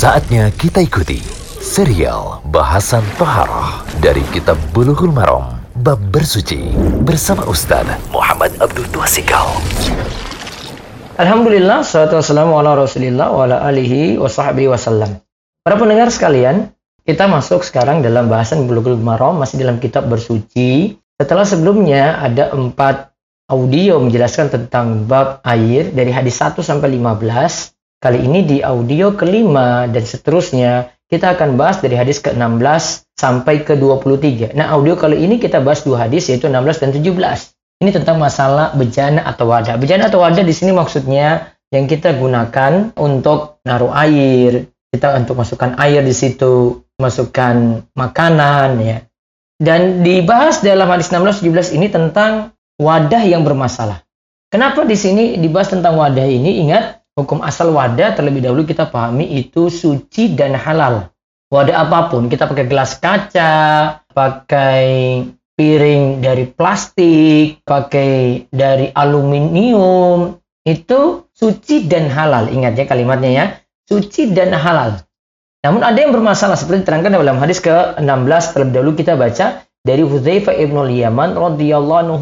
Saatnya kita ikuti serial bahasan Toharoh dari Kitab Bulughul Maram Bab Bersuci bersama Ustaz Muhammad Abdul Tuasikal. Alhamdulillah, salatu wassalamu ala rasulillah wa ala alihi wa sahbihi wasallam. Para pendengar sekalian, kita masuk sekarang dalam bahasan Bulughul Maram, masih dalam kitab bersuci. Setelah sebelumnya ada empat audio menjelaskan tentang bab air dari hadis 1 sampai 15. Kali ini di audio kelima dan seterusnya kita akan bahas dari hadis ke-16 sampai ke-23. Nah, audio kali ini kita bahas dua hadis yaitu 16 dan 17. Ini tentang masalah bejana atau wadah. Bejana atau wadah di sini maksudnya yang kita gunakan untuk naruh air, kita untuk masukkan air di situ, masukkan makanan ya. Dan dibahas dalam hadis 16 17 ini tentang wadah yang bermasalah. Kenapa di sini dibahas tentang wadah ini? Ingat Hukum asal wadah terlebih dahulu kita pahami itu suci dan halal. Wadah apa pun, kita pakai gelas kaca, pakai piring dari plastik, pakai dari aluminium, itu suci dan halal. Ingat ya kalimatnya ya, suci dan halal. Namun ada yang bermasalah seperti diterangkan dalam hadis ke-16 terlebih dahulu kita baca dari Hudzaifah ibnu Yaman radhiyallahu anhu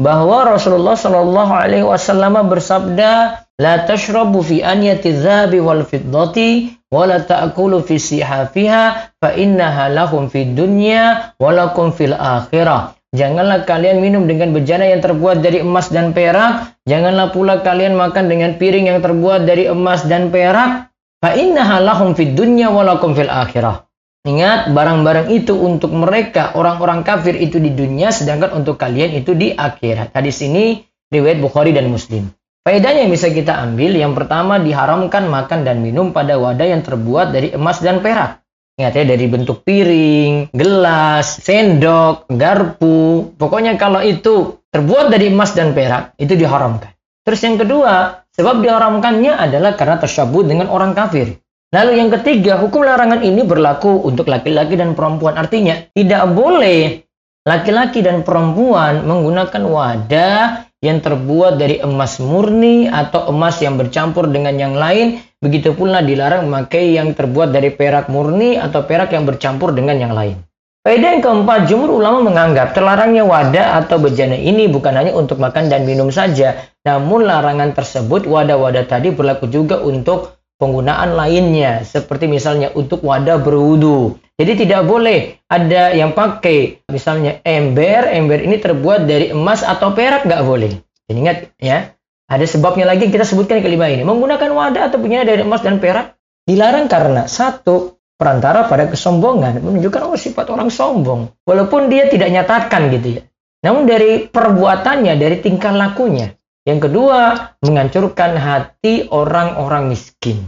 bahwa Rasulullah Shallallahu alaihi wasallam bersabda dhahabi wal fiddati wa la ta'kulu fi sihafiha fa innaha lahum fid dunya wa lakum fil akhirah. Janganlah kalian minum dengan bejana yang terbuat dari emas dan perak. Janganlah pula kalian makan dengan piring yang terbuat dari emas dan perak. Fa innaha lahum fid dunya wa lakum fil akhirah. Ingat, barang-barang itu untuk mereka, orang-orang kafir itu di dunia, sedangkan untuk kalian itu di akhirat. Tadi sini riwayat Bukhari dan Muslim. Faedahnya yang bisa kita ambil, yang pertama diharamkan makan dan minum pada wadah yang terbuat dari emas dan perak. Ingat ya, dari bentuk piring, gelas, sendok, garpu. Pokoknya kalau itu terbuat dari emas dan perak, itu diharamkan. Terus yang kedua, sebab diharamkannya adalah karena tersebut dengan orang kafir. Lalu yang ketiga, hukum larangan ini berlaku untuk laki-laki dan perempuan. Artinya, tidak boleh laki-laki dan perempuan menggunakan wadah yang terbuat dari emas murni atau emas yang bercampur dengan yang lain. Begitu pula dilarang memakai yang terbuat dari perak murni atau perak yang bercampur dengan yang lain. Faedah yang keempat, jumhur ulama menganggap terlarangnya wadah atau bejana ini bukan hanya untuk makan dan minum saja, namun larangan tersebut wadah-wadah tadi berlaku juga untuk penggunaan lainnya, seperti misalnya untuk wadah berwudu. Jadi tidak boleh ada yang pakai misalnya ember, ember ini terbuat dari emas atau perak nggak boleh. Jadi ingat ya, ada sebabnya lagi kita sebutkan kelima ini. Menggunakan wadah atau punya dari emas dan perak dilarang karena satu perantara pada kesombongan menunjukkan oh sifat orang sombong walaupun dia tidak nyatakan gitu ya. Namun dari perbuatannya, dari tingkah lakunya. Yang kedua, menghancurkan hati orang-orang miskin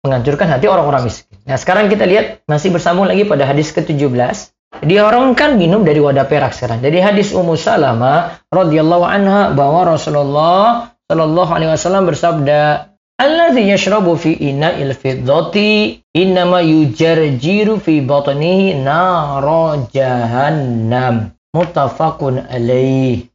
menghancurkan hati orang-orang miskin. Nah, sekarang kita lihat masih bersambung lagi pada hadis ke-17. Diharamkan minum dari wadah perak sekarang. Jadi hadis Ummu Salamah radhiyallahu anha bahwa Rasulullah shallallahu alaihi wasallam bersabda, "Alladzi yashrabu fi ina'il fiddati innama yujarjiru fi batnihi nara jahannam." Muttafaqun alaih.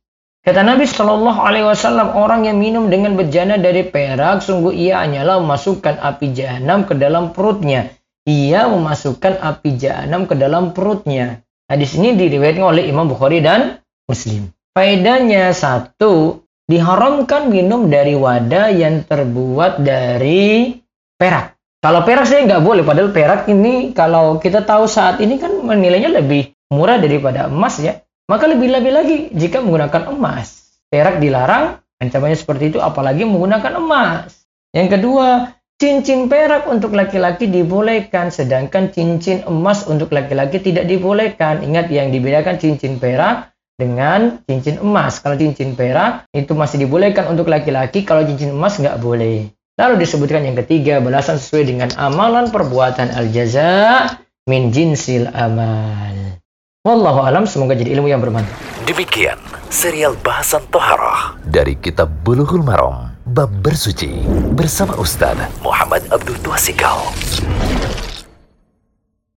Kata Nabi Shallallahu Alaihi Wasallam, orang yang minum dengan bejana dari perak, sungguh ia hanyalah memasukkan api jahanam ke dalam perutnya. Ia memasukkan api jahanam ke dalam perutnya. Hadis ini diriwayatkan oleh Imam Bukhari dan Muslim. Faedahnya satu, diharamkan minum dari wadah yang terbuat dari perak. Kalau perak saya nggak boleh, padahal perak ini kalau kita tahu saat ini kan nilainya lebih murah daripada emas ya. Maka lebih-lebih lagi jika menggunakan emas. Perak dilarang, ancamannya seperti itu apalagi menggunakan emas. Yang kedua, cincin perak untuk laki-laki dibolehkan, sedangkan cincin emas untuk laki-laki tidak dibolehkan. Ingat yang dibedakan cincin perak dengan cincin emas. Kalau cincin perak itu masih dibolehkan untuk laki-laki, kalau cincin emas nggak boleh. Lalu disebutkan yang ketiga, balasan sesuai dengan amalan perbuatan al-jaza min jinsil amal. Wallahu alam semoga jadi ilmu yang bermanfaat. Demikian serial bahasan Toharoh dari Kitab Bulughul Maram Bab Bersuci bersama Ustaz Muhammad Abdul Tuasikal.